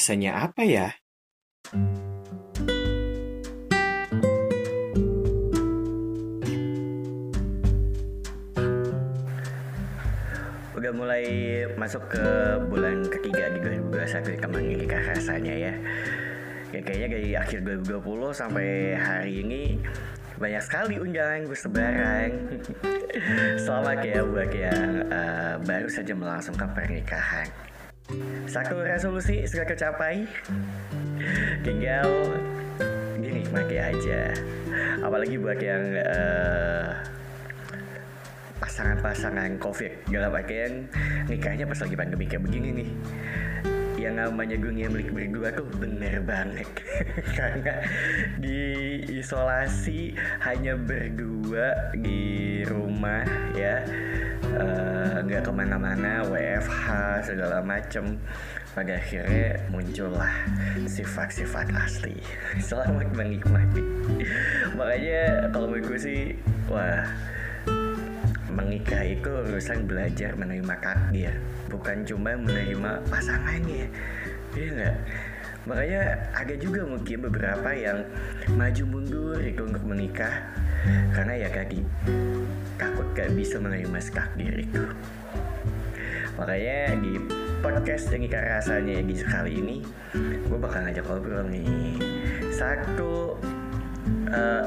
rasanya apa ya? Udah mulai masuk ke bulan ketiga di 2021 kembang ini kah rasanya ya. ya Kayaknya dari akhir 2020 sampai hari ini banyak sekali undangan bersebaran. Selamat ya buat yang uh, baru saja melangsungkan pernikahan. Satu resolusi sudah tercapai. Tinggal dinikmati aja. Apalagi buat yang uh, pasangan-pasangan covid dalam artian nikahnya pas lagi pandemi kayak begini nih yang namanya dunia milik berdua tuh bener banget. Karena di isolasi hanya berdua di rumah ya. Nggak uh, ke mana-mana WFH segala macem. Pada akhirnya muncullah sifat-sifat asli. Selamat menikmati. Makanya kalau menurut gue sih wah menikah itu urusan belajar menerima takdir bukan cuma menerima pasangannya iya enggak makanya ada juga mungkin beberapa yang maju mundur itu untuk menikah. Karena ya tadi takut gak bisa menerima takdir itu. Makanya di podcast yang ikan rasanya di sekali ini gue bakal ngajak ngobrol nih. Satu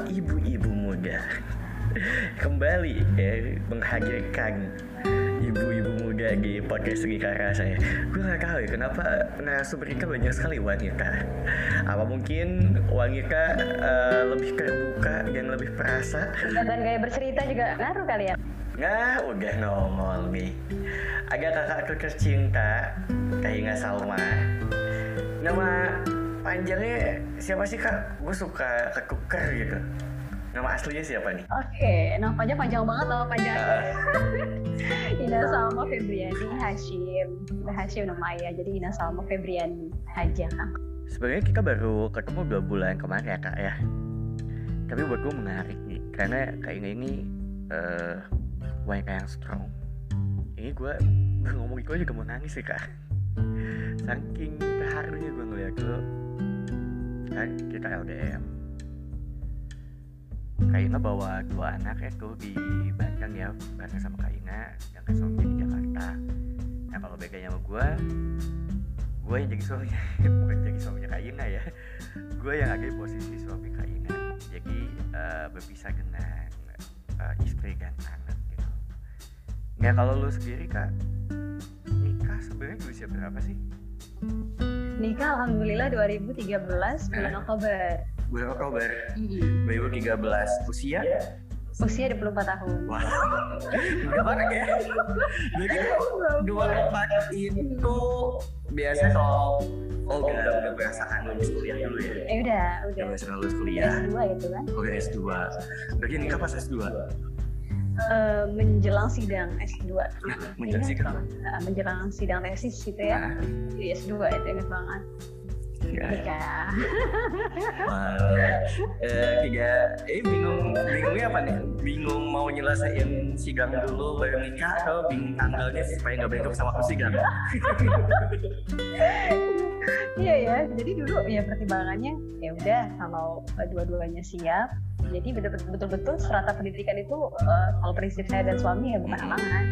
ibu-ibu uh, muda kembali ya menghadirkan ibu-ibu muda di podcast Rika saya. Gue gak tahu ya kenapa narasumber Rika banyak sekali wanita. Apa mungkin wanita uh, lebih terbuka dan lebih perasa? Dan gaya bercerita juga ngaruh kali ya? Nah, udah nongol nih. Agak kakak tercinta, kayak nggak Salma. Nama panjangnya siapa sih kak? Gue suka ketuker gitu. Nama aslinya siapa nih? Oke, okay, nama panjang panjang banget nama panjang. Uh. Ina Salma Febriani Hashim. Hashim nama ayah, jadi Ina Salma Febriani aja. Sebenarnya kita baru ketemu dua bulan kemarin ya kak ya. Tapi buat gue menarik nih, karena kayaknya ini uh, wanita yang strong. Ini gue ngomong itu juga mau nangis sih kak. Saking terharunya gue ngeliat lo kan kita LDM Kaina bawa dua anak itu di Bandung ya bareng sama Kaina yang suaminya di Jakarta. Nah kalau bedanya sama gue gue yang jadi suaminya bukan jadi suaminya Kaina ya. Gue yang ada di posisi suami Kaina. Jadi uh, berpisah dengan uh, istri dan anak gitu. Ya kalau lu sendiri kak nikah sebenarnya di usia berapa sih? Nikah alhamdulillah 2013 bulan Oktober bulan Oktober mm. 2013 usia usia 24 tahun wah udah banyak ya jadi 24 itu biasa kalau Oh udah, udah merasakan lulus kuliah dulu ya? Eh udah, udah. Udah merasakan lulus kuliah. S2 gitu kan? Oke oh, S2. Berarti nikah pas S2? Uh, menjelang sidang S2 nah, menjelang sidang? Uh, menjelang sidang tesis gitu ya nah. di S2 itu inget banget Iya. eh, tiga, eh bingung, bingungnya apa nih? Bingung mau nyelesain sidang dulu baru nikah atau bingung tanggalnya supaya nggak bentrok sama sidang? iya ya, jadi dulu ya pertimbangannya ya udah kalau dua-duanya siap, jadi betul-betul strata pendidikan itu uh, kalau prinsip saya dan suami ya bukan halangan.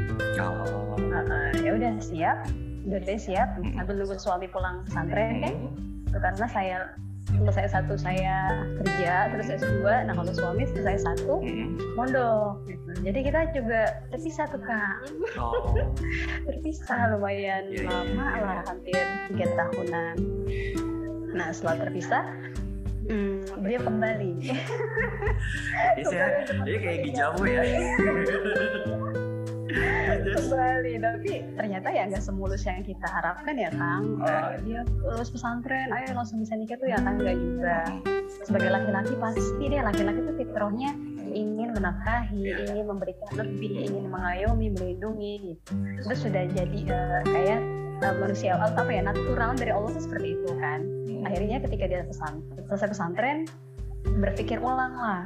Oh. Uh, uh, ya udah siap, udah siap, sambil nunggu suami pulang pesantren kan gitu karena saya selesai satu saya kerja terus S2 nah kalau suami selesai satu mondok gitu. jadi kita juga terpisah tuh kak oh. terpisah lumayan yeah, iya, lama yeah, lah hampir tiga tahunan nah setelah terpisah Hmm, beliau kembali. Iya, jadi kayak dijauh ya. kembali tapi ternyata ya nggak semulus yang kita harapkan ya kang. Oh, dia lulus pesantren ayo langsung bisa nikah tuh ya kan nggak juga. Sebagai laki-laki pasti dia laki-laki tuh fitrahnya ingin menafkahi, yeah. ingin memberikan lebih, ingin mengayomi, melindungi gitu. Itu sudah jadi uh, kayak uh, manusia apa ya natural dari Allah tuh seperti itu kan. Akhirnya ketika dia pesantren, selesai pesantren berpikir ulang lah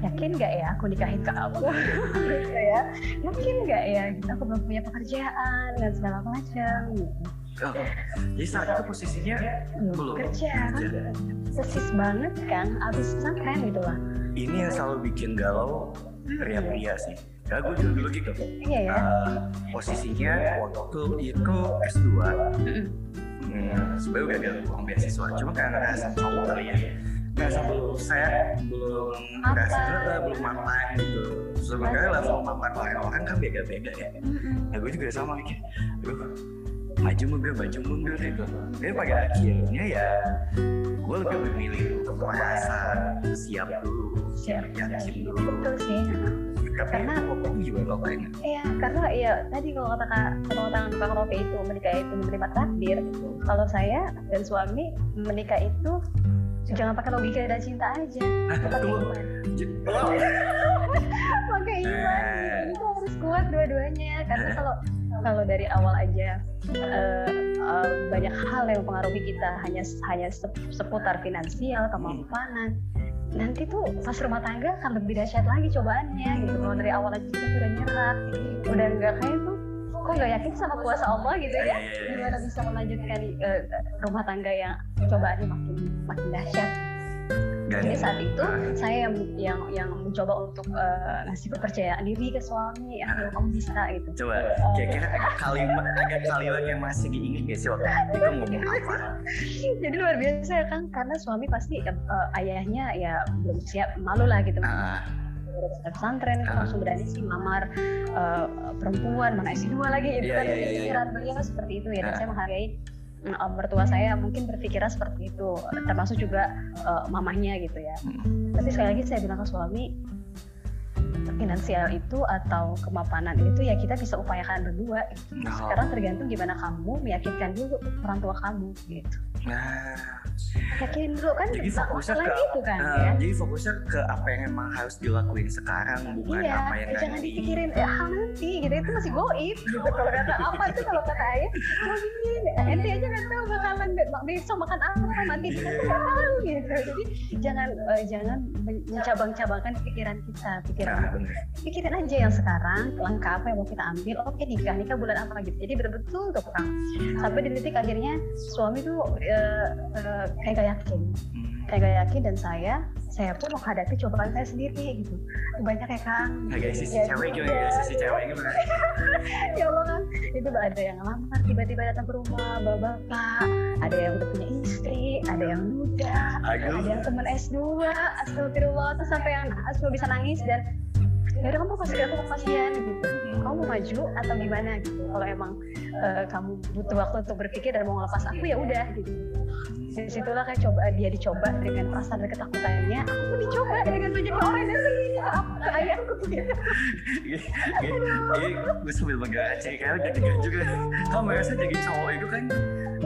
yakin nggak ya aku nikahin kamu? Gitu ya. Yakin nggak ya? Aku belum punya pekerjaan dan segala macam. Gitu Oh, jadi saat itu posisinya belum kerja. persis banget kan abis pesantren gitu lah. Ini yang selalu bikin galau pria-pria sih. Karena gue juga dulu gitu. iya ya. Uh, posisinya waktu itu S2 Mm-mm. hmm, sebenarnya udah gagal uang beasiswa cuma karena ngerasa cowok kali ya ngerasa belum set belum ngerasa Mapan. belum mapan gitu. Sebenarnya level mapan orang-orang kan beda-beda ya. Ya gue juga sama mikir aduh maju mundur maju mundur gitu. Tapi pada akhirnya ya gue lebih memilih untuk merasa siap dulu siap. yakin dulu. Betul sih. Tapi Karena- itu juga ngapain Iya, karena ya tadi kalau kata kalau kata Kang Rofi itu menikah itu menerima takdir. Kalau saya dan suami menikah itu jangan pakai logika dan cinta aja, nah pakai iman. Oh, Pakai iman, Eh. itu harus kuat dua-duanya. Karena Eh. kalau kalau dari awal aja eh, eh, banyak hal yang mempengaruhi kita hanya hanya sep- seputar finansial, kemampanan. Nanti tuh pas rumah tangga akan lebih dahsyat lagi cobaannya gitu. Kalau dari awal aja kita udah nyerah, udah nggak kayak kok nggak yakin sama kuasa Allah gitu Iya, ya. Iya, iya. gimana bisa melanjutkan eh, rumah tangga yang cobaannya makin makin dahsyat? Jadi saat itu Ah. saya yang yang yang mencoba untuk eh, ngasih kepercayaan diri ke suami ayo kamu bisa gitu. Coba, kira-kira agak kalimat agak kalimat yang masih diingat gak sih waktu itu? Ngomong apa? jadi luar biasa ya kan karena suami pasti eh, ayahnya ya belum siap malu lah gitu. Ah, Udah pesantren Ah. langsung berani sih mamar eh, perempuan mana S2 lagi gitu Iya, kan iya, iya. pikiran beliau seperti itu ya dan Ah. saya menghargai mm, mertua saya mungkin berpikirnya seperti itu termasuk juga eh, mamahnya gitu ya Hmm. tapi sekali lagi saya bilang ke suami finansial itu atau kemapanan itu ya kita bisa upayakan berdua Oh. sekarang tergantung gimana kamu meyakinkan dulu orang tua kamu gitu Nah, yakinin dulu kan jadi fokusnya ke itu kan ah, ya? jadi fokusnya ke apa yang emang harus dilakuin sekarang bukan iya, apa yang jangan nanti. dipikirin ya hal nanti gitu. Itu masih goib. Gitu. Kalau kata apa tuh kalau kata ayah oh gini ente aja nggak tahu bakalan be- besok makan apa mati kita tuh nggak tahu gitu. Jadi jangan eh, jangan men- mencabang-cabangkan pikiran kita pikiran Nah, bener. pikirin aja yang sekarang langkah apa yang mau kita ambil. Oke nikah nikah bulan apa gitu. Jadi betul-betul tuh sampai di titik akhirnya suami tuh eh, kayak gak yakin Hmm. kayak gak yakin dan saya saya pun menghadapi cobaan saya sendiri gitu banyak ya Kang guys, sisi Ya, cewek gimana? guys? Sisi cewek gimana? ya Allah kan itu ada yang lamar tiba-tiba datang ke rumah bawa bapak ada yang udah punya istri ada yang muda Aduh. ada yang teman S2 astagfirullah terus sampai yang semua bisa nangis dan ya udah kamu kasih aku kepastian gitu. Kamu mau maju atau gimana gitu. Kalau emang eh, kamu butuh waktu untuk berpikir dan mau ngelepas aku ya udah gitu. Di situlah kayak coba dia dicoba dengan perasaan dan ketakutannya aku dicoba dengan banyaknya orang yang sini ke ayahku. Gitu gue sambil megang udah tegang juga. Kamu merasa jadi cowok itu kan?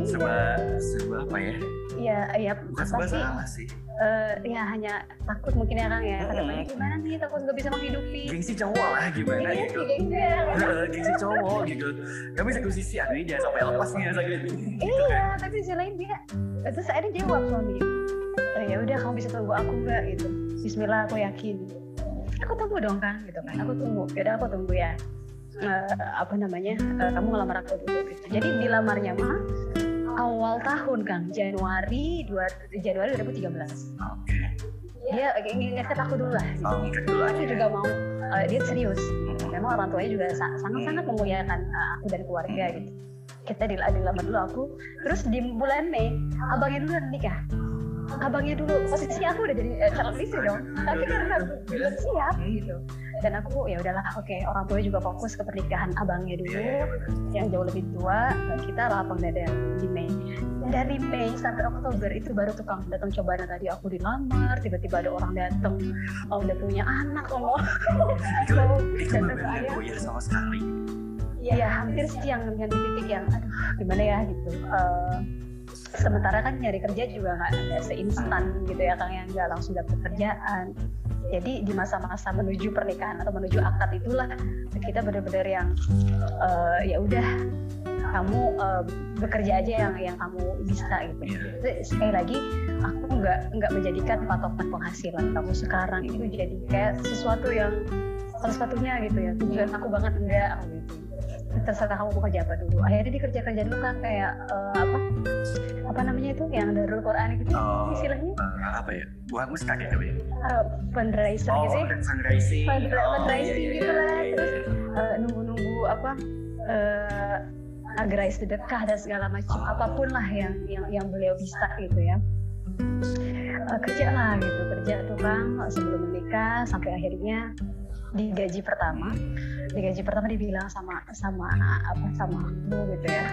Serba serba apa ya? Iya, iya. Bukan serba salah sih. Eh, ya hanya takut mungkin ya Kang ya. Banyak gimana nih takut nggak bisa menghidupi. Gengsi cowok lah gimana Iya gitu. gengsi. Heeh, Gengsi cowok gitu. Gak bisa gue sisi aduh ini jangan sampai lepas nih rasa gitu. Iya, tapi sisi lain dia terus saya jawab suami. "Oh, ya udah kamu bisa tunggu aku nggak gitu. Bismillah aku yakin. Aku tunggu dong Kang gitu kan. Aku tunggu. Ya udah aku tunggu ya. Eh, apa namanya? eh, kamu ngelamar aku dulu gitu. Jadi dilamarnya mah awal tahun Kang, Januari 2 Januari 2013. Oke. Dia ngingetin aku dulu lah. gitu. Oh, dulu aku aja. juga mau eh, dia serius Hmm. memang orang tuanya juga sa- sangat-sangat memuliakan eh, aku dan keluarga gitu kita di dilamar dulu aku terus di bulan Mei abangnya dulu nikah abangnya dulu posisi aku udah jadi eh, calon istri dong tapi karena belum siap gitu dan aku ya udahlah oke orang tua juga fokus ke pernikahan abangnya dulu Iya, iya, benar. yang jauh lebih tua dan kita lapang dada di Mei. Dari Mei sampai Oktober itu baru tukang datang cobaan tadi aku dilamar tiba-tiba ada orang datang. Oh, udah punya anak oh Itu itu benar goyah sama sekali. ya hampir sih yang yang di titik yang aduh gimana ya gitu. Eh, sementara kan nyari kerja juga nggak nggak seinstan gitu ya kang yang nggak langsung dapat kerjaan jadi di masa-masa menuju pernikahan atau menuju akad itulah kita benar-benar yang eh, ya udah kamu eh, bekerja aja yang yang kamu bisa gitu. Iya. Tapi sekali lagi aku nggak nggak menjadikan patokan penghasilan kamu sekarang. Itu jadi kayak sesuatu yang salah satunya gitu ya. Tujuan aku banget enggak gitu. Terserah kamu mau kerja apa dulu. Akhirnya dia kerja kerja dulu kan kayak uh, apa apa namanya itu yang Darul Quran gitu Oh, istilahnya eh, apa ya? Bukan mus kaget apa ya? uh, fundraiser Oh, gitu ya fundraising. Fundra- Oh, fundraising iya, iya, gitu lah, iya, iya, terus uh, nunggu-nunggu apa uh, sedekah dan segala macam Oh. apa pun lah yang yang yang beliau bisa gitu ya Uh, kerja lah gitu kerja tuh kan sebelum menikah sampai akhirnya di gaji pertama di gaji pertama dibilang sama sama apa sama aku gitu ya.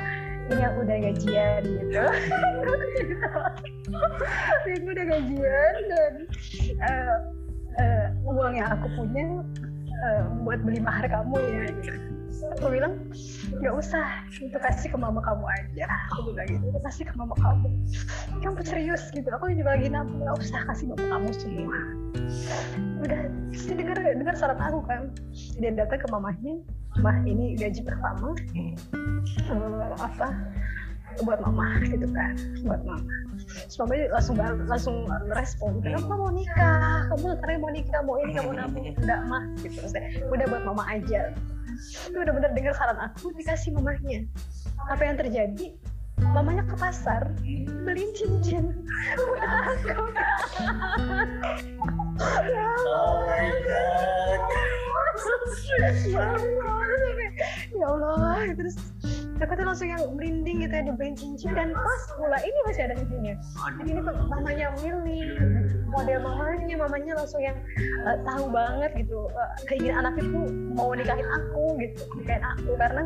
Ini aku udah gajian gitu. Ini udah gajian dan uh, uh, uang yang aku punya uh, buat beli mahar kamu ya aku bilang nggak usah itu kasih ke mama kamu aja. Aku bilang gitu "Itu kasih ke mama kamu. Kamu serius? Gitu. Aku juga lagi nabung nggak usah kasih mama kamu semua. Udah dia dengar dengar saran aku kan. Dia datang ke mamahnya mah ini gaji pertama Hmm. eh, apa buat mama gitu kan buat mama. Terus mama langsung langsung respon kenapa mau nikah? Kamu sekarang mau nikah mau ini kamu nabung enggak mah? Gitu. Terus dia, udah buat mama aja udah bener dengar saran aku dikasih mamahnya. Apa yang terjadi? Mamanya ke pasar beliin cincin. Buat aku ya Oh ya Allah ya Allah. Terus aku tuh langsung yang merinding gitu ya dibeliin cincin dan pas pula ini masih ada cincinnya ini tuh mamanya Willy model mamanya. Mamanya langsung yang eh, tahu banget gitu eh, keinginan anak itu mau nikahin aku gitu nikahin aku. Karena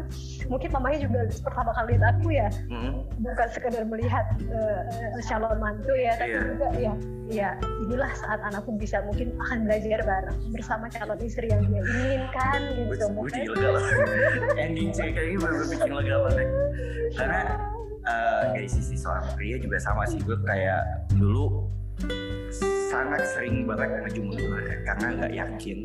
mungkin mamanya juga pertama kali lihat aku ya Hmm. bukan sekedar melihat eh, calon mantu ya tapi Iya. juga ya ya inilah saat anakku bisa mungkin akan belajar bareng bersama calon istri yang dia inginkan gitu. Gue jadi lega lah. Ending cerita ini bener bikin lega banget karena eh, dari sisi seorang pria juga sama sih gue kayak dulu sangat sering banget maju mundur karena nggak yakin.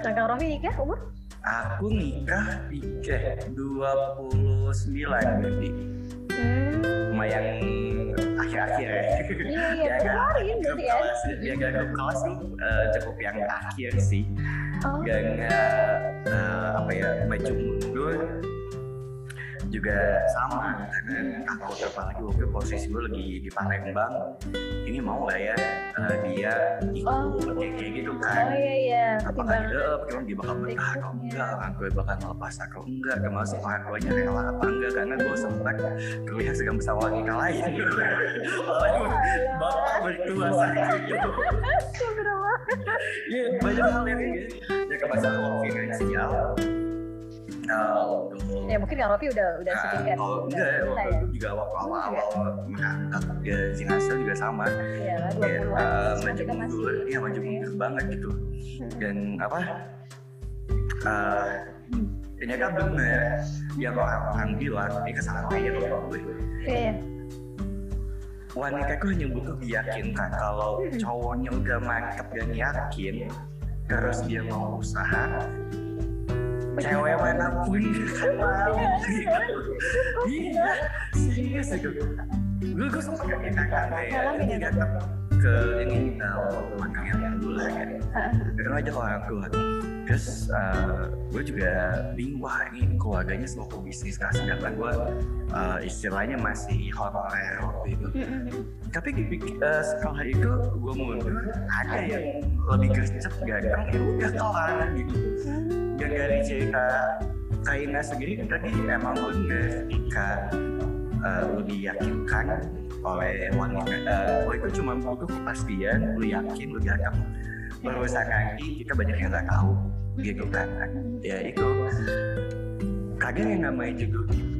Kalau Rofi nikah umur? Aku nikah di eh, 29 berarti hmm, lumayan akhir-akhir ya. Iya iya kemarin berarti ya. kelas ya kan grup kelas tuh eh, cukup yang akhir sih. Oh, eh, eh, apa ya maju mundur juga sama. Karena aku apalagi waktu posisi gue lagi di Palembang ini mau nggak ya eh, dia ikut kayak kayak gitu oh kan iya. Iya apakah dia pertimbangan dia bakal betah atau enggak? Orang gue bakal melepas atau enggak? Termasuk orang tuanya rela apa enggak? Karena gue sempat terlihat sedang bersama wanita lain. Waduh, bapak bertua sakit Iya, banyak hal yang kayak gitu. Ya ke masalah finansial. Nah, untuk ya mungkin Kak Rofi udah udah Nah, setingkat kalau enggak ya, waktu ya itu juga waktu awal-awal mengangkat ya, finansial juga sama. iya lah Ya, 20-an uh, maju mundur, ya maju mundur banget gitu. Dan apa? Uh, ini kan bener, ya orang-orang bilang, ini kesalahan aja kalau gue. iya iya. Wanita itu hanya butuh diyakinkan kalau cowoknya udah mantep dan yakin, terus dia mau usaha, cewek mana pun kan mau gitu. Iya, serius itu. Gue gue sempat kan kayak Ngalamin ini ya? datang ke ini uh, makan yang dulu lah kan. Karena aja orang tua. Terus uh, gue juga bingung wah ini keluarganya semua bisnis kan sedangkan gue uh, istilahnya masih honorer waktu itu. Tapi uh, setelah itu gue mundur ada yang lebih gercep ganteng ya udah kelar gitu. Dan dari cerita Kaina sendiri tadi emang bener ketika uh, lu diyakinkan oleh wanita uh, oh itu cuma butuh kepastian lu yakin lu ganteng berusaha nanti kita banyak yang nggak tahu gitu kan. Ya itu kadang yang namanya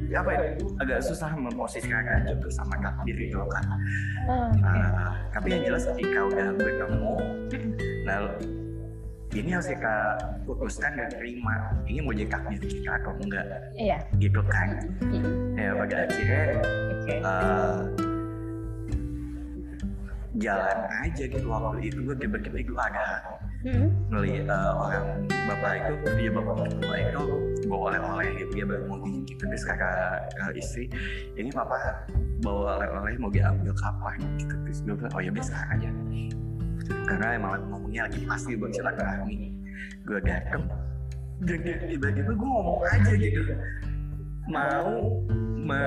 ya apa ya agak susah memposisikan jodoh sama takdir itu kan. Oh, Uh, tapi yang jelas ketika udah bertemu nah ini harus kita putuskan dan terima ini mau jadi takdir kita atau enggak. Iya. Gitu kan. Mm. ya pada akhirnya oke. uh, jalan aja gitu waktu itu gue tiba-tiba itu ada Mm. ngelihat uh, orang bapak itu dia bapak mertua itu bawa oleh-oleh gitu dia baru mau gitu terus kakak uh, istri. Ini papa bawa oleh-oleh mau diambil kapan gitu terus gue bilang oh ya biasa aja. Karena emang ngomongnya lagi pasti buat silaturahmi. Gue dateng dan dia tiba-tiba gue ngomong aja gitu mau me,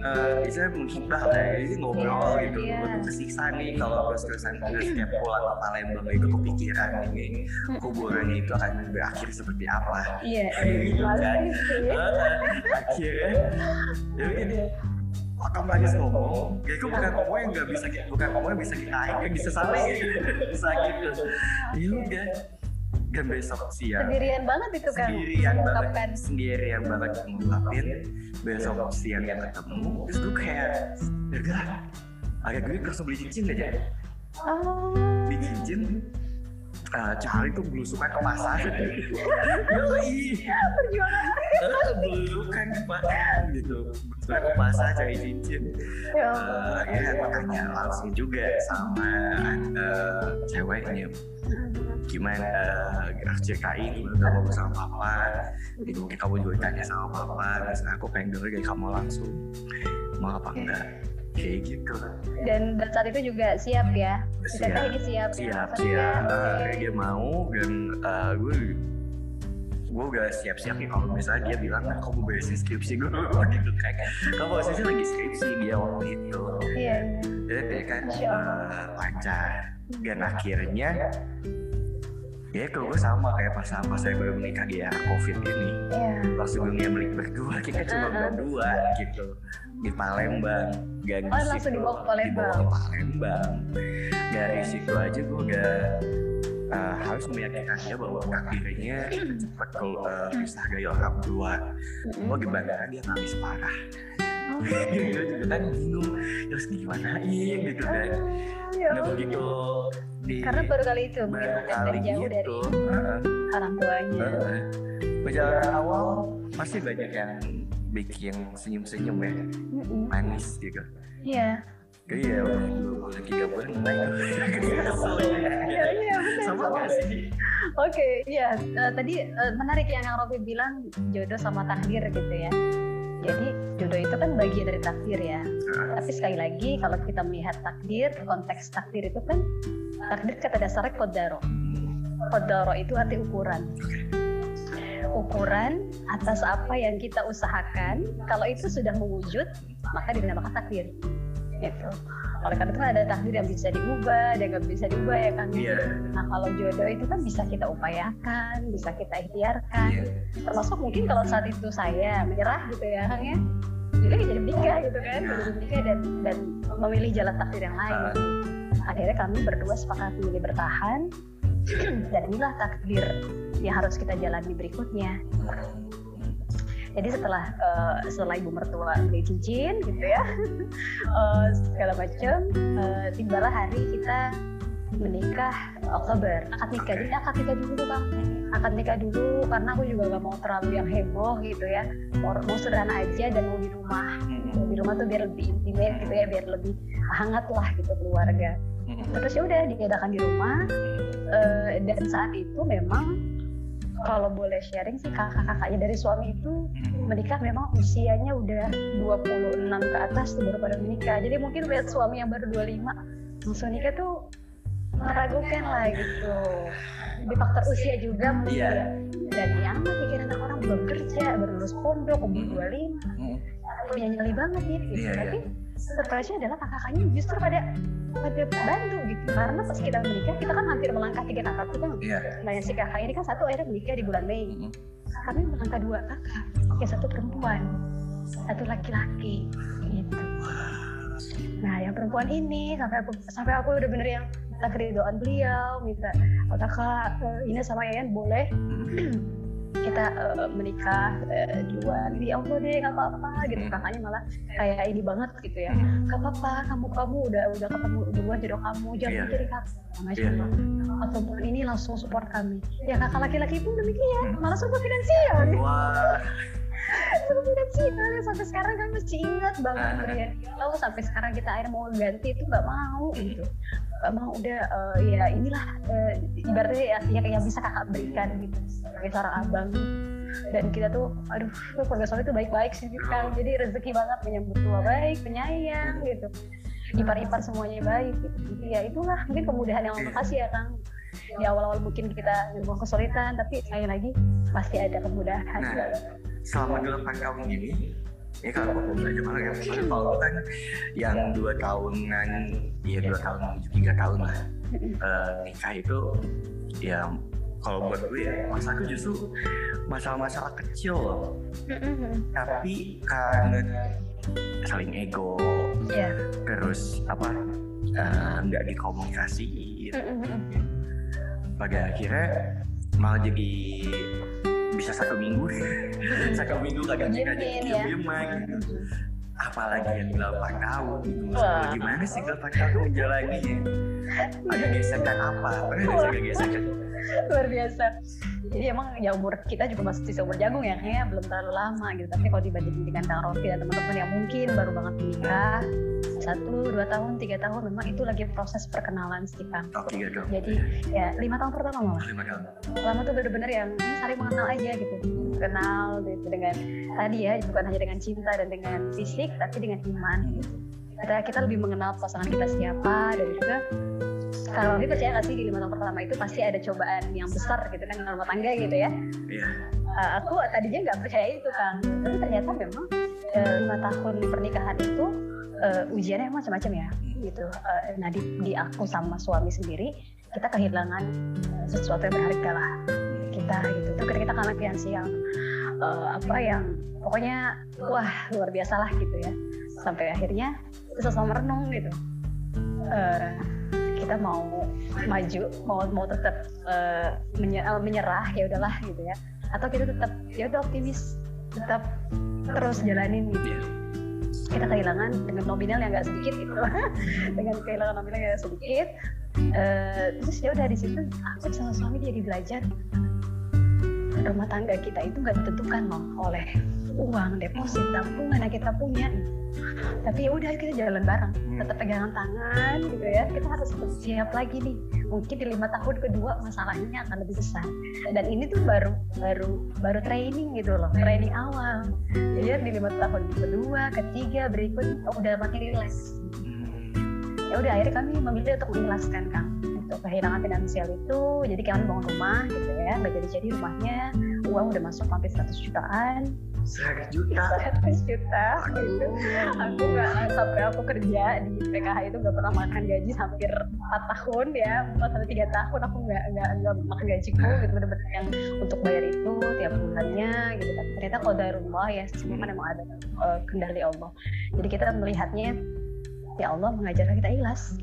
uh, misalnya menghibah lah ya, ini ngobrol Iya, gitu iya. gue kesiksa nih kalau terus terusan terus setiap pulang ke Palembang itu kepikiran nih kuburan itu akan berakhir seperti apa Iya, Gitu kan. paling sih. Eh, akhirnya ya udah Waktu Manis ngomong, ya itu bukan ngomong yang nggak bisa bukan ngomong yang bisa kita bisa saling bisa gitu. Ya udah, dan besok siang. Sendirian banget itu kan. sendirian banget. sendirian banget ngungkapin besok siang yang ketemu. Terus gue kayak ya udah agak gue langsung beli cincin aja. Oh, beli cincin uh, cari tuh belusukan ke pasar. Yoi. Perjuangan. Eh, belusukan pak gitu. Belusukan ke pasar cari cincin. Ya Eh, ya makanya langsung juga sama eh, ceweknya. Gimana uh, ceritain kamu bersama papa? Gitu mungkin kamu juga tanya sama papa. Terus aku pengen denger dari kamu langsung. Mau apa enggak kayak gitu Dan, dan saat itu juga siap ya. Kita Siap. ini siap. siap Maksudnya, siap oke. Eh, dia mau dan eh, gue gue udah siap-siap nih kalau misalnya dia bilang nah, kamu beresin skripsi gue gitu kayak kamu posisi lagi skripsi dia waktu itu Iya. jadi dia kan Masya eh, lancar dan akhirnya ya kalau gue sama kayak pas pas saya baru menikah di era covid ini Iya. langsung dunia beli berdua kita cuma Uh-uh. berdua gitu. Di Palembang dan Oh, langsung dibawa ke Palembang. dibawa ke Palembang. Dari situ aja gue udah uh, harus meyakinkan dia bahwa takdirnya cepat kalau uh, pisah dari orang tua gue di bandara dia nangis parah. Oh, gue juga kan bingung terus gimana gitu kan. Ya. Nah begitu di Karena baru kali itu mungkin baru kali dari jauh dari gitu uh-uh. orang tuanya. Perjalanan awal pasti banyak yang bikin senyum-senyum ya, Mm-mm. manis gitu. Iya. Iya, mulai kesel ya. Iya, iya. Sama gak sih? Oke, iya. Eh, tadi eh, menarik yang yang Robi bilang jodoh sama takdir gitu ya. Jadi jodoh itu kan bagian dari takdir ya. Tapi sekali lagi kalau kita melihat takdir, konteks takdir itu kan takdir kata dasarnya kodaro. Kodaro itu arti ukuran. Ukuran atas apa yang kita usahakan, kalau itu sudah mewujud, maka dinamakan takdir. Gitu. Oleh karena itu ada takdir yang bisa diubah, ada yang nggak bisa diubah ya kan. Iya, Nah kalau jodoh itu kan bisa kita upayakan, bisa kita ikhtiarkan. iya. Termasuk mungkin kalau saat itu saya menyerah gitu ya Kang ya. Jadi jadi menikah gitu kan, jadi menikah dan dan memilih jalan takdir yang lain. Akhirnya kami berdua sepakat memilih bertahan dan inilah takdir yang harus kita jalani berikutnya. Jadi setelah eh, setelah ibu mertua beli cincin gitu ya, eh, segala macam, eh, tibalah hari kita menikah Oktober. Akad nikah, jadi akad nikah dulu bang. Akad nikah dulu karena aku juga gak mau terlalu yang heboh gitu ya. Mau, mau sederhana aja dan mau di rumah. Gitu. Di rumah tuh biar lebih intimate gitu ya, biar lebih hangat lah gitu keluarga. Terus ya udah diadakan di rumah. Eh, dan saat itu memang kalau boleh sharing sih kakak-kakaknya dari suami itu menikah memang usianya udah 26 ke atas tuh baru pada menikah. Jadi mungkin lihat suami yang baru 25 langsung nikah tuh meragukan lah gitu. Di faktor usia juga mungkin. Iya. ya. Dan yang mikir anak orang belum kerja, baru lulus pondok, umur 25, punya nyali banget ya gitu. Iya, iya. Tapi surprise-nya adalah kakak-kakaknya justru pada pada bantu gitu. Karena pas kita menikah, kita kan hampir melangkah tiga kakak tuh kan. Iya. Nah yang si kakak ini kan satu akhirnya menikah di bulan Mei. Kami melangkah dua kakak, yang satu perempuan, satu laki-laki gitu. Nah yang perempuan ini sampai aku sampai aku udah bener yang minta keridoan beliau, minta oh, kakak eh, ini sama Yayan boleh kita eh, menikah eh, duluan. Di Allah deh nggak apa-apa gitu. Hmm. kakaknya malah kayak ini banget gitu ya. Nggak apa-apa kamu kamu udah udah ketemu duluan jodoh kamu jangan Iya. mikirin kakak. Masya Iya. Allah perempuan ini langsung support kami. Ya kakak laki-laki pun demikian malah support finansial. Wah, support finansial sampai sekarang kan masih ingat banget Ah. beliau sampai sekarang kita akhirnya mau ganti itu nggak mau gitu. Nggak mau udah eh, ya inilah eh, ibaratnya ya, ya yang bisa kakak berikan gitu sebagai seorang abang. Dan kita tuh aduh keluarga suami tuh baik-baik sih kan jadi rezeki banget menyambut tua baik penyayang gitu. Ipar-ipar semuanya baik gitu. Ya itulah mungkin kemudahan yang Allah kasih ya Kang di awal-awal mungkin kita ngomong kesulitan tapi sekali lagi pasti ada kemudahan. Nah, selama delapan tahun ini ya kalau aku belajar mana ya kalau kan yang dua tahunan ya dua tahun menuju tiga tahun lah eh, nikah itu ya kalau buat gue ya masalah justru masalah-masalah kecil. Loh tapi karena saling ego Iya. terus apa eh, nggak dikomunikasiin pada akhirnya malah jadi bisa satu minggu. Satu minggu kagak nikah jadi ya. diem gitu apalagi yang delapan tahun gitu. Wah. gimana sih delapan tahun menjalani ada gesekan apa? Pernah ada gesekan. Luar biasa jadi emang ya umur kita juga masih seumur jagung ya kayaknya belum terlalu lama gitu. Tapi kalau dibandingin dengan Kang Rofi dan teman-teman yang mungkin baru banget menikah satu dua tahun tiga tahun memang itu lagi proses perkenalan sih Kang. Oh tiga dong jadi ya lima tahun pertama malah. Lima tahun. Lama tuh bener-bener yang ini saling mengenal aja gitu. Kenal gitu dengan tadi ya bukan hanya dengan cinta dan dengan fisik tapi dengan iman. Gitu kita kita lebih mengenal pasangan kita siapa dan juga kalau dia percaya nggak sih di lima tahun pertama itu pasti ada cobaan yang besar gitu kan dalam rumah tangga gitu ya? Iya. Uh, aku tadinya nggak percaya itu kan tapi ternyata memang uh, lima tahun pernikahan itu uh, ujiannya macam-macam ya gitu. Uh, nah di, di aku sama suami sendiri kita kehilangan uh, sesuatu yang berharga lah kita gitu. Itu kita yang siang uh, apa yang pokoknya wah luar biasa lah gitu ya. Sampai akhirnya sesama merenung gitu. Uh, kita mau maju mau mau tetap uh, menye- uh, menyerah ya udahlah gitu ya. Atau kita tetap ya udah optimis tetap terus jalanin gitu. Iya. Kita kehilangan dengan nominal yang nggak sedikit gitu. Dengan kehilangan nominal yang nggak sedikit Eh, terus ya udah di situ aku sama suami jadi belajar rumah tangga kita itu nggak ditentukan loh oleh uang deposit tabungan yang kita punya. Tapi ya udah kita jalan bareng tetap pegangan tangan gitu ya. Kita harus siap lagi nih. Mungkin di lima tahun kedua masalahnya akan lebih besar. Dan ini tuh baru baru baru training gitu loh training awal. Jadi di lima tahun kedua ketiga berikutnya oh, udah makin relax. Hmm. ya udah akhirnya kami memilih untuk mengikhlaskan kang untuk kehilangan finansial itu jadi kami bangun rumah gitu ya nggak jadi jadi rumahnya uang udah masuk hampir 100 jutaan. Seratus juta? 100 juta. Gitu aku nggak sampai aku kerja di PKH itu nggak pernah makan gaji hampir 4 tahun ya 4 sampai tiga tahun aku nggak nggak nggak makan gajiku gitu bener-bener yang untuk bayar itu tiap bulannya gitu tapi ternyata kalau dari rumah ya semua kan emang ada eh, kendali Allah. Jadi kita melihatnya ya Allah mengajarkan kita ikhlas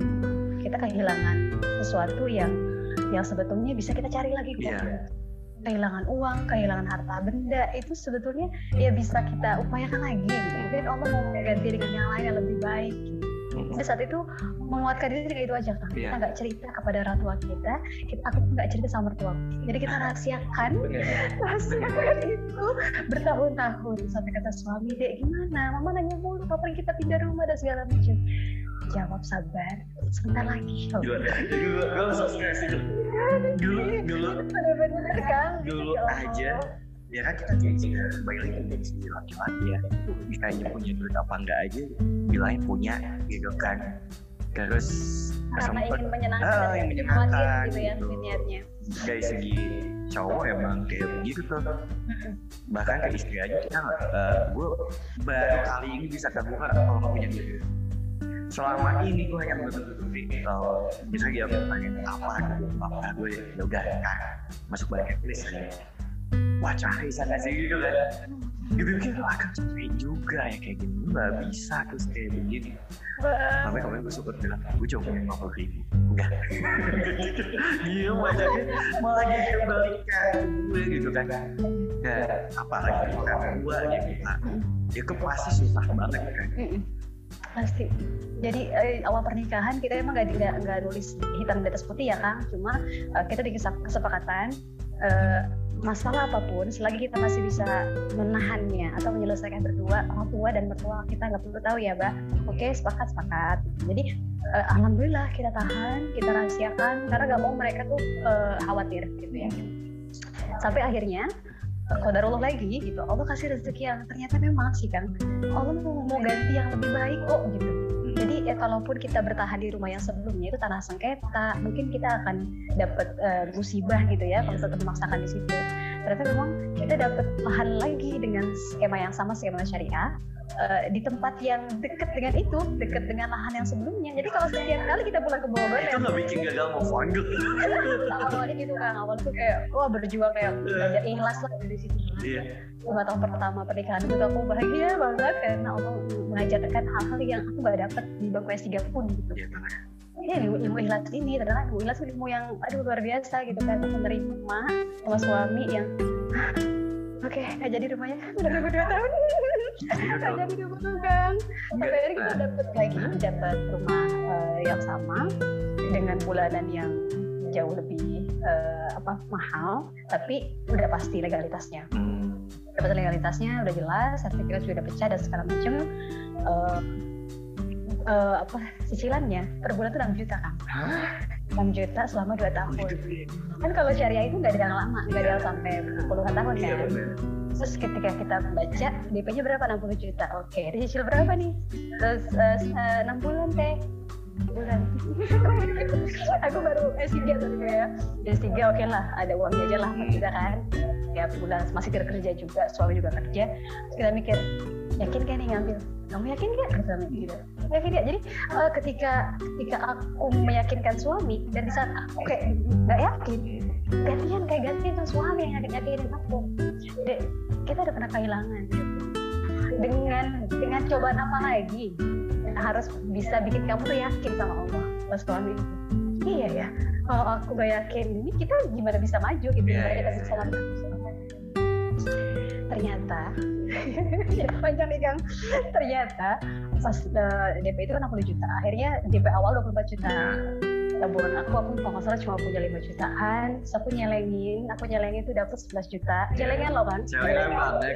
kita kehilangan sesuatu yang yang sebetulnya bisa kita cari lagi kok Iya. kehilangan uang, kehilangan harta benda itu sebetulnya ya bisa kita upayakan lagi. gitu. Mungkin Allah mau ganti dengan yang lain yang lebih baik. Hmm. Jadi saat itu menguatkan diri dengan itu aja kan. Kita Iya. nggak cerita kepada orang tua kita, kita aku nggak cerita sama mertua. Jadi kita rahasiakan, rahasiakan itu bertahun-tahun sampai kata suami dek gimana? Mama nanya mulu kapan kita pindah rumah dan segala macam. Jawab sabar, sebentar lagi. Oh, Gila, dulu gue langsung stres itu. Dulu, dulu, Bener-bener kan? dulu Ya aja. Ya kan kita gengsi ya kembali lagi gengsi laki-laki ya. Ditanya punya duit apa enggak aja bilangnya punya gitu kan. Terus karena sempet ingin menyenangkan Ah, yang menyenangkan gitu ya gitu. niatnya. Dari segi cowok emang kayak begitu tuh. Bahkan ke istri aja kita eh, gue baru kali ini bisa terbuka kalau nggak punya duit selama ini gue hanya menutupi kalau misalnya dia tanya apa gitu apa gue ya udah kan masuk balik list wah cari sana sih gitu kan. Gitu pikir akan capek juga ya kayak gini nggak bisa terus kayak begini. Sampai kemarin gue suka bilang gue coba lima puluh ribu. Enggak. Dia aja. Malah jadi gue gitu kan. Ya apalagi orang tua gitu kan. Ya pasti susah banget kan. Pasti. Jadi eh, awal pernikahan kita emang nggak nggak nggak nulis hitam di atas putih ya kang. Cuma eh, kita dikasih kesepakatan eh, masalah apa pun selagi kita masih bisa menahannya atau menyelesaikan berdua orang tua dan mertua kita nggak perlu tahu ya mbak. Oke sepakat sepakat. Jadi eh, alhamdulillah kita tahan kita rahasiakan karena nggak mau mereka tuh eh, khawatir gitu ya. Sampai akhirnya kodarullah lagi gitu. Allah kasih rezeki yang ternyata memang sih kan. Allah mau, mau ganti yang lebih baik kok gitu. Jadi ya kalaupun kita bertahan di rumah yang sebelumnya itu tanah sengketa mungkin kita akan dapat eh, musibah gitu ya kalau tetap memaksakan di situ ternyata memang kita dapat lahan lagi dengan skema yang sama skema syariah uh, di tempat yang dekat dengan itu, dekat dengan lahan yang sebelumnya. Jadi kalau setiap kali kita pulang ke Bogor, itu nggak bikin gagal mau fondul. awalnya gitu kan, awal tuh kayak wah berjuang kayak belajar ikhlas lah dari situ. Iya. Lima tahun pertama pernikahan itu aku bahagia banget karena Allah mengajarkan hal-hal yang aku gak dapat di bangku S3 pun gitu. Iya ini ilmu, ilmu ikhlas ini ternyata ilmu ikhlas ilmu yang aduh luar biasa gitu kan menerima sama suami yang Oke, okay, nggak jadi rumahnya udah nunggu dua tahun. Nggak jadi rumah kan. Sampai akhirnya kita dapat lagi dapat rumah uh, yang sama dengan bulanan yang jauh lebih uh, apa mahal, tapi udah pasti legalitasnya. Hmm. Dapat legalitasnya udah jelas, sertifikat sudah pecah dan segala macam. Uh, uh, apa cicilannya per bulan tuh 6 juta kan? 6 juta selama 2 tahun. Kan kalau syariah itu nggak ada yang lama, nggak ada yang sampai puluhan tahun iya, kan. Terus ketika kita baca DP-nya berapa 60 juta. Oke, dicicil berapa nih? Terus uh, uh, 6 bulan teh bulan aku baru S3 tadi ya S3 oke okay lah ada uangnya aja lah kita kan ya bulan masih kerja juga suami juga kerja Terus kita mikir yakin kan nih ngambil? Kamu yakin gak sama gitu. Yakin gak jadi uh, ketika ketika aku meyakinkan suami dan di saat aku kayak nggak yakin gantian kayak gantian sama suami yang yakin yakinin aku. Dek, kita udah pernah kehilangan. Dengan dengan cobaan apa lagi harus bisa bikin kamu tuh yakin sama Allah pas suami? Iya ya. Kalau aku gak yakin ini kita gimana bisa maju gitu? Gimana kita bisa ngambil ternyata ya panjang nih Kang. Ternyata pas uh, eh, DP itu kan 60 juta. Akhirnya DP awal 24 juta. Tabungan aku aku kalau nggak salah cuma punya 5 jutaan. Terus aku nyelengin aku nyelengin itu dapat 11 juta. Celengan loh kan celengan banget.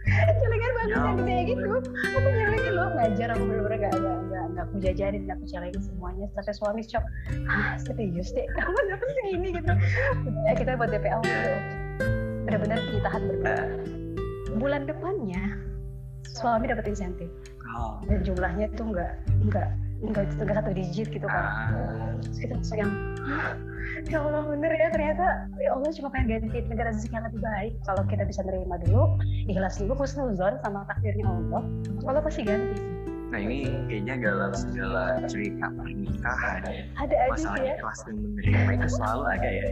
Celengan banget yang gede gitu. aku nyelengin loh ngajar aku bener-bener gak, gak, gak, gak aku jajarin aku celengin semuanya. Sampai suami shock ah serius deh kamu dapat segini gitu. Ya kita buat DP awal benar-benar ditahan berdua bulan depannya suami dapat insentif. Oh. dan jumlahnya itu enggak enggak enggak, enggak satu digit gitu kan ah. terus kita langsung yang ya Allah bener ya ternyata ya Allah cuma pengen ganti negara rezeki yang lebih baik. Kalau kita bisa nerima dulu ikhlas dulu husnuzon sama takdirnya Allah Allah pasti ganti Nah ini kayaknya dalam segala cerita pernikahan ada aja masalah ya. ikhlas dan menerima itu selalu ada ya.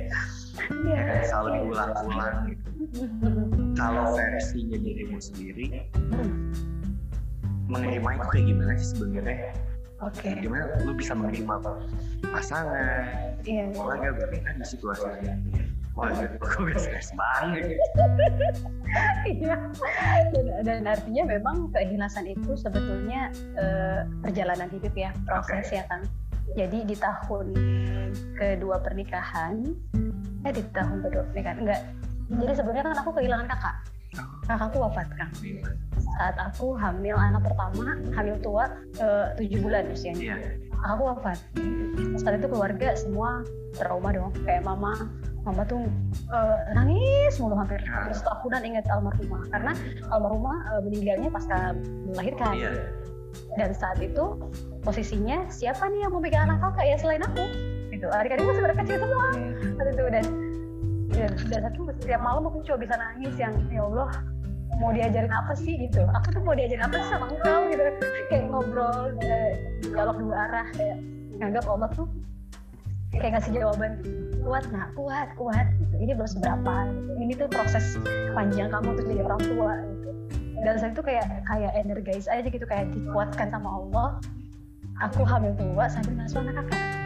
Iya. Ya kan selalu diulang-ulang gitu kalau versinya dirimu sendiri menerima itu kayak gimana sih sebenarnya Oke. Okay. Gimana lu bisa menerima pasangan, iya, iya. keluarga berbeda di situasi stres banget. Iya. dan, dan artinya memang keikhlasan itu sebetulnya uh, perjalanan hidup ya, proses okay. ya kan. Jadi di tahun kedua pernikahan, eh di tahun kedua pernikahan enggak jadi sebenarnya kan aku kehilangan kakak oh. kakakku wafat kan saat aku hamil anak pertama hamil tua eh, tujuh bulan usianya aku wafat saat itu keluarga semua trauma dong kayak mama mama tuh uh, nangis mulu hampir ya. hampir setahunan ingat almarhumah. Karena almarhumah uh, meninggalnya pasca melahirkan. Yeah. dan saat itu posisinya siapa nih yang mau pegang anak kakak ya selain aku? Gitu. Adik-adik masih kecil semua. Hmm. saat itu dan dan, dan satu setiap malam aku coba bisa nangis yang ya Allah mau diajarin apa sih? Gitu. Aku tuh mau diajarin apa sih sama engkau? Gitu. Kayak ngobrol dialog dua arah kayak nganggap Allah tuh kayak ngasih jawaban kuat nak. Kuat kuat. Gitu. Ini belum seberapa gitu. ini tuh proses panjang kamu untuk jadi orang tua gitu. Dan saya tuh kayak kayak energize aja gitu kayak dikuatkan sama Allah. Aku hamil tua sambil ngasuh anak kakak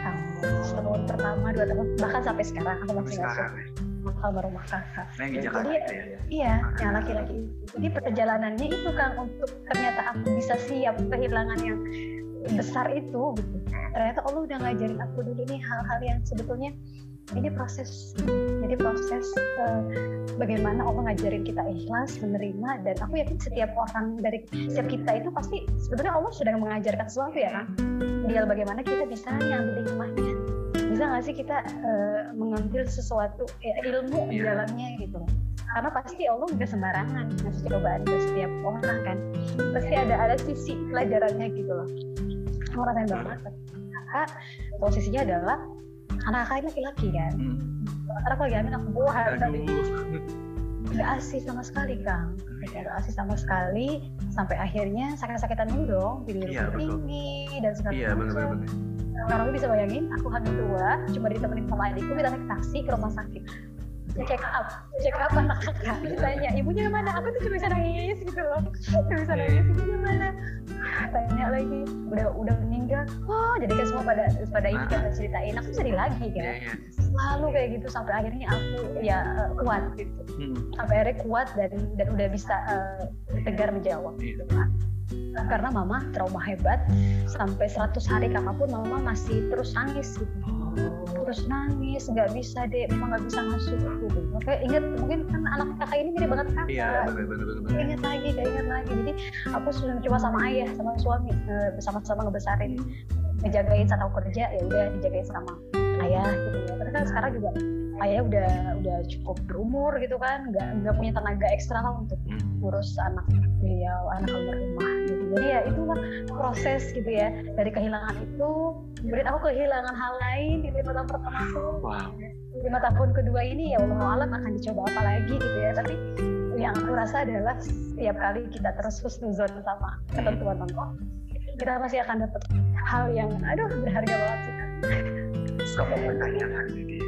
setahun pertama dua tahun bahkan sampai sekarang aku masih ngasuh. almarhumah kakak. Nah, yang Jakarta Jadi, itu ya? Iya, yang laki-laki. Jadi perjalanannya itu Kang untuk ternyata aku bisa siap kehilangan yang besar itu gitu. Ternyata Allah udah ngajarin aku dulu nih hal-hal yang sebetulnya ini proses. Jadi proses uh, bagaimana Allah ngajarin kita ikhlas menerima dan aku yakin setiap orang dari setiap kita itu pasti sebetulnya Allah sedang mengajarkan sesuatu ya kan? Tinggal bagaimana kita bisa ngambil hikmahnya bisa nggak sih kita uh, mengambil sesuatu ya, ilmu di iya. dalamnya gitu? Karena pasti Allah nggak sembarangan ngasih cobaan ke setiap orang kan. Pasti ada ada sisi pelajarannya gitu loh. Aku rasain banget kakak posisinya adalah anak kakak laki-laki kan. Hmm. karena aku lagi hamil aku buah. Nggak asih sama sekali kang. Nggak asih sama sekali sampai akhirnya sakit-sakitan dulu dong tidur Iya, betul. tinggi dan segala Iya benar benar. Kalau bisa bayangin, aku hamil tua, cuma ditemenin sama adikku, kita naik taksi ke rumah sakit. Check up, check up anak kakak. Ditanya, ibunya mana? Aku tuh cuma bisa nangis gitu loh. Cuma bisa nangis, ibunya mana? Tanya lagi, udah udah meninggal. Oh, jadi kan semua pada pada ini kan ceritain. Aku sedih lagi Iya kan. iya. Selalu kayak gitu sampai akhirnya aku ya eh, kuat gitu. Hmm. Sampai akhirnya kuat dan dan udah bisa eh, tegar menjawab Iya. gitu kan. Karena mama trauma hebat sampai 100 hari kakak pun mama masih terus nangis gitu. Terus nangis nggak bisa deh memang nggak bisa masuk. Gitu oke ingat mungkin kan anak kakak ini mirip banget kakak Iya ingat lagi kayak ingat lagi. Jadi aku sudah coba sama ayah sama suami eh, bersama-sama ngebesarin ngejagain saat aku kerja ya udah dijagain sama ayah gitu. Ya tapi kan sekarang juga ayah udah udah cukup berumur gitu kan. Nggak nggak punya tenaga ekstra lah untuk Hmm. ngurus anak beliau anak almarhumah gitu jadi ya itu lah proses gitu ya dari kehilangan itu kemudian aku kehilangan hal lain di lima tahun pertama aku Wow. lima tahun kedua ini ya Allah alam akan dicoba apa lagi gitu ya tapi yang aku rasa adalah setiap kali kita terus husnuzon sama ketentuan Allah kita pasti akan dapat hal yang aduh berharga banget sih pertanyaan ya.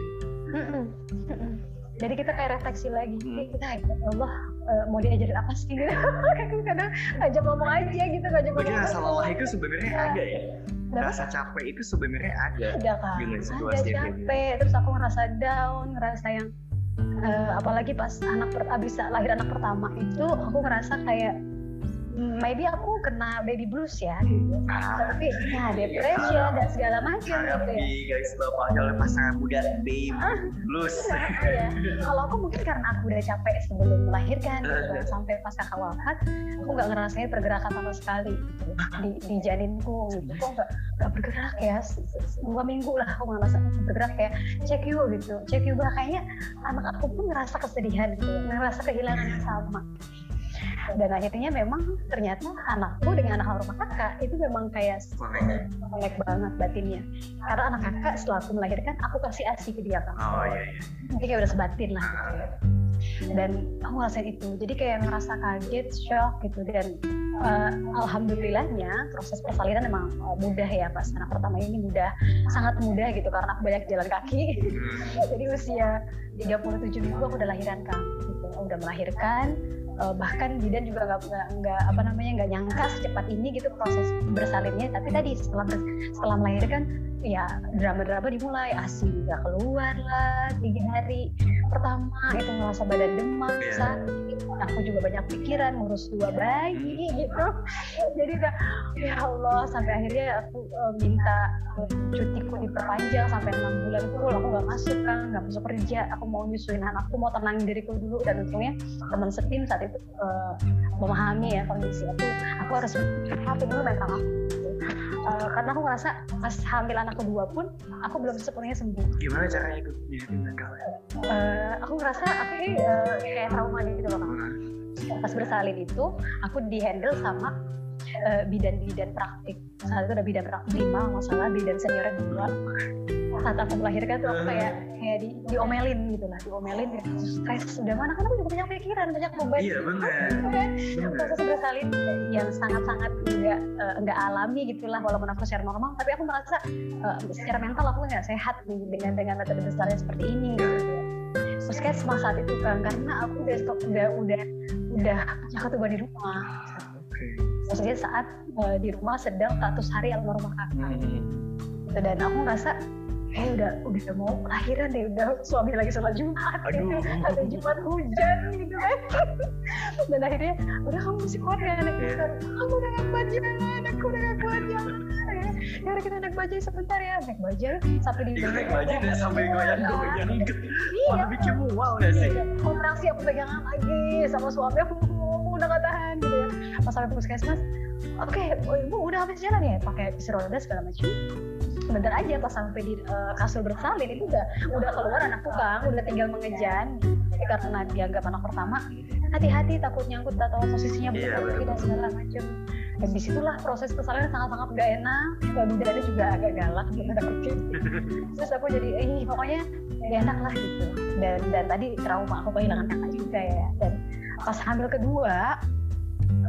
Mm-mm, mm-mm. Jadi kita kayak refleksi lagi Hmm. Kita ya Allah eh, mau diajarin apa sih gitu kadang kadang ngajak ngomong aja gitu Berarti ngomong rasa lelah itu sebenarnya ada ya. Kenapa? Rasa capek itu sebenarnya ada. ada kan Dengan ada situasi capek terus aku ngerasa down ngerasa yang eh, apalagi pas anak per, abis lahir anak pertama itu aku ngerasa kayak maybe aku kena baby blues ya gitu Ah. tapi ya depression dan segala macam gitu ya guys bapak oleh pasangan muda babe blues. Iya. Kalau aku mungkin karena aku udah capek sebelum melahirkan, gitu kan. sampai pas kakak wafat, aku nggak ngerasain pergerakan sama sekali gitu, di, di janinku. Gitu. Kok nggak nggak bergerak ya? Dua minggu lah aku nggak ngerasa bergerak kayak cek yuk gitu, cek yuk bah kayaknya anak aku pun ngerasa kesedihan gitu, ngerasa kehilangan yang sama. Dan akhirnya memang ternyata anakku dengan anak almarhumah kakak itu memang kayak connect banget batinnya. Karena anak kakak setelah aku melahirkan, aku kasih asi ke dia kan Oh iya iya. jadi kayak udah sebatin lah gitu ya. dan aku ngerasain itu jadi kayak ngerasa kaget shock gitu dan eh, alhamdulillahnya proses persalinan memang eh, mudah ya pas anak pertama ini mudah sangat mudah gitu karena aku banyak jalan kaki jadi usia 37 minggu aku udah lahiran kan gitu. udah melahirkan eh, bahkan bidan juga nggak nggak apa namanya nggak nyangka secepat ini gitu proses bersalinnya. Tapi tadi setelah setelah melahirkan ya drama-drama dimulai asi nggak keluar lah tiga hari pertama itu ngerasa badan demam Iya. sakit aku juga banyak pikiran ngurus dua bayi gitu. Jadi udah ya Allah sampai akhirnya aku eh, minta eh, cutiku diperpanjang sampai enam bulan full. Aku nggak masuk kan nggak masuk kerja. Aku mau nyusuin anakku mau tenangin diriku dulu. Dan untungnya teman setim saat itu eh, memahami ya kondisi aku. Aku harus apa dulu mental aku Eh, karena aku ngerasa pas hamil anak kedua pun aku belum sepenuhnya sembuh. Gimana caranya itu mental? Eh, aku ngerasa aku ini eh, kayak trauma gitu loh pas bersalin itu aku di handle sama bidan-bidan praktik. Saat itu ada bidan praktik lima nggak salah bidan seniornya dua saat aku melahirkan tuh aku kayak kayak di, diomelin gitu lah diomelin gitu. stres udah mana kan aku juga banyak pikiran banyak beban Iya benar. Proses bersalin yang sangat-sangat enggak eh, enggak alami gitulah walaupun aku secara normal tapi aku merasa eh, secara mental aku nggak sehat nih dengan dengan metode bersalin seperti ini gitu. Puskesmas saat itu kan karena aku udah udah udah udah punya ketuban di rumah Oke. maksudnya saat eh, di rumah sedang 100 hari almarhumah kakak Hmm. dan aku ngerasa eh udah udah mau lahiran deh udah suami lagi sholat jumat. Gitu Aduh. ada jumat hujan gitu kan. Dan akhirnya udah kamu masih kuat ya anak Iya. kita kamu udah gak kuat jangan aku udah gak kuat jangan ya ya udah kita naik bajai sebentar ya. Naik bajai sampai di Iya, naik baju udah sampai goyang-goyang gitu. iya. Malah bikin mual gak sih? Iya, kontraksi aku pegangan lagi sama suami aku aku udah gak tahan gitu ya. Pas sampai puskesmas oke oh, ibu udah habis jalan ya? Pakai kursi roda segala macam. Sebentar aja pas sampai di eh, kasur bersalin itu udah udah keluar anakku kang udah tinggal mengejan. Tapi karena dianggap anak pertama hati-hati takut nyangkut atau posisinya Iya, betul dan segala macam. Dan di situlah proses persalinan sangat-sangat gak enak. Bidannya juga agak galak gitu terus aku jadi eh pokoknya gak enak lah gitu. Dan dan tadi trauma aku kehilangan kakak juga ya. Dan pas hamil kedua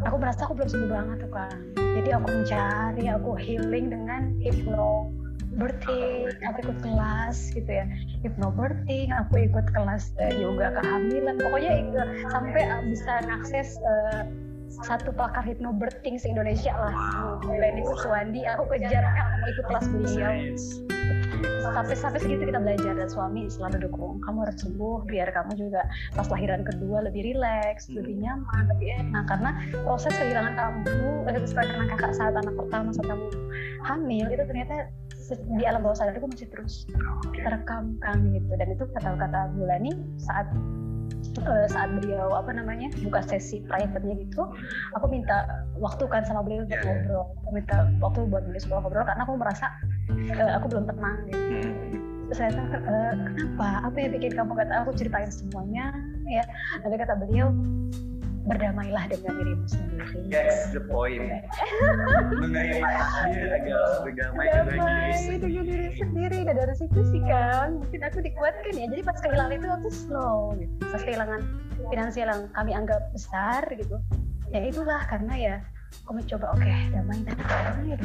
aku merasa aku belum sembuh banget tuh kan jadi aku mencari aku healing dengan hypno birthing aku ikut kelas gitu ya. Hypnobirthing aku ikut kelas uh, yoga kehamilan. Pokoknya ikut, sampai bisa mengakses uh, satu pakar hypnobirthing se Indonesia lah Lenny Kuswandi aku kejar aku ikut kelas beliau sampai sampai segitu kita belajar dan suami selalu dukung kamu harus sembuh biar kamu juga pas lahiran kedua lebih rileks hmm. lebih nyaman lebih enak karena proses kehilangan kamu eh, karena kakak saat anak pertama saat kamu hamil itu ternyata di alam bawah sadar itu masih terus terekam kan gitu dan itu kata-kata Bulani saat uh, saat beliau apa namanya buka sesi private-nya gitu aku minta waktu kan sama beliau untuk yeah. ngobrol aku minta waktu buat beliau sebuah ngobrol karena aku merasa uh, aku belum tenang gitu terus saya tanya uh, kenapa apa yang bikin kamu kata aku ceritain semuanya ya nanti kata beliau berdamailah dengan dirimu sendiri. That's the point. Mengenai takdir agak berdamai dengan diri dengan diri sendiri. Dan dari situ sih kan, mungkin aku dikuatkan ya. Jadi pas kehilangan itu aku slow gitu. Pas kehilangan finansial yang kami anggap besar gitu. Ya itulah karena ya aku mencoba oke okay, damai dan damai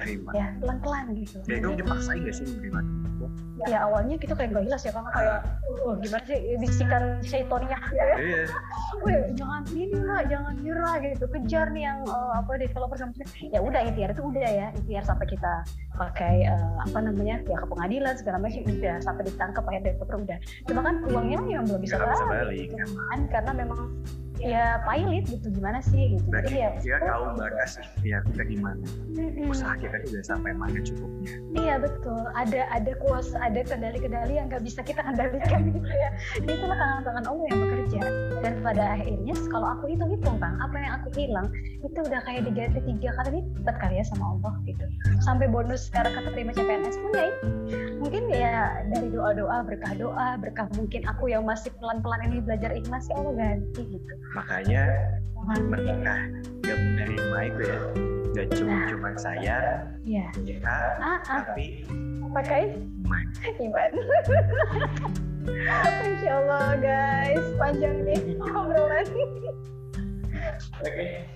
terima. Ya pelan-pelan gitu. Ya itu dipaksain gak sih menerima ya awalnya kita kayak gak jelas ya karena kayak oh gimana sih bisikan syaitonnya ya iya. Jangan ini lah jangan nyerah gitu. Kejar nih yang uh, apa developer sama ya udah ikhtiar itu udah ya. Ikhtiar sampai kita pakai uh, apa namanya ya ke pengadilan segala macam udah. Sampai ditangkap akhirnya developer udah. Cuma kan uangnya yang belum bisa balik, balik gitu. kan karena memang ya pilot gitu gimana sih gitu. Berarti jadi ya dia tahu batas ya kita gimana. Hmm. usaha kita juga sampai mana cukupnya. Iya betul. Ada ada kuasa ada kendali-kendali yang nggak bisa kita kendalikan gitu ya. Itu tangan-tangan Allah yang bekerja. Dan pada akhirnya kalau aku hitung hitung bang apa yang aku hilang itu udah kayak diganti tiga kali lipat kali ya sama Allah gitu. Sampai bonus sekarang kata terima CPNS pun ya mungkin ya dari doa-doa berkah doa berkah mungkin aku yang masih pelan-pelan ini belajar ikhlas ya Allah ganti gitu makanya mereka gak menerima itu ya gak cuma nah. cuma saya ya. kita ah, ah. tapi pakai iman iman Insya Allah guys panjang nih obrolan oke okay.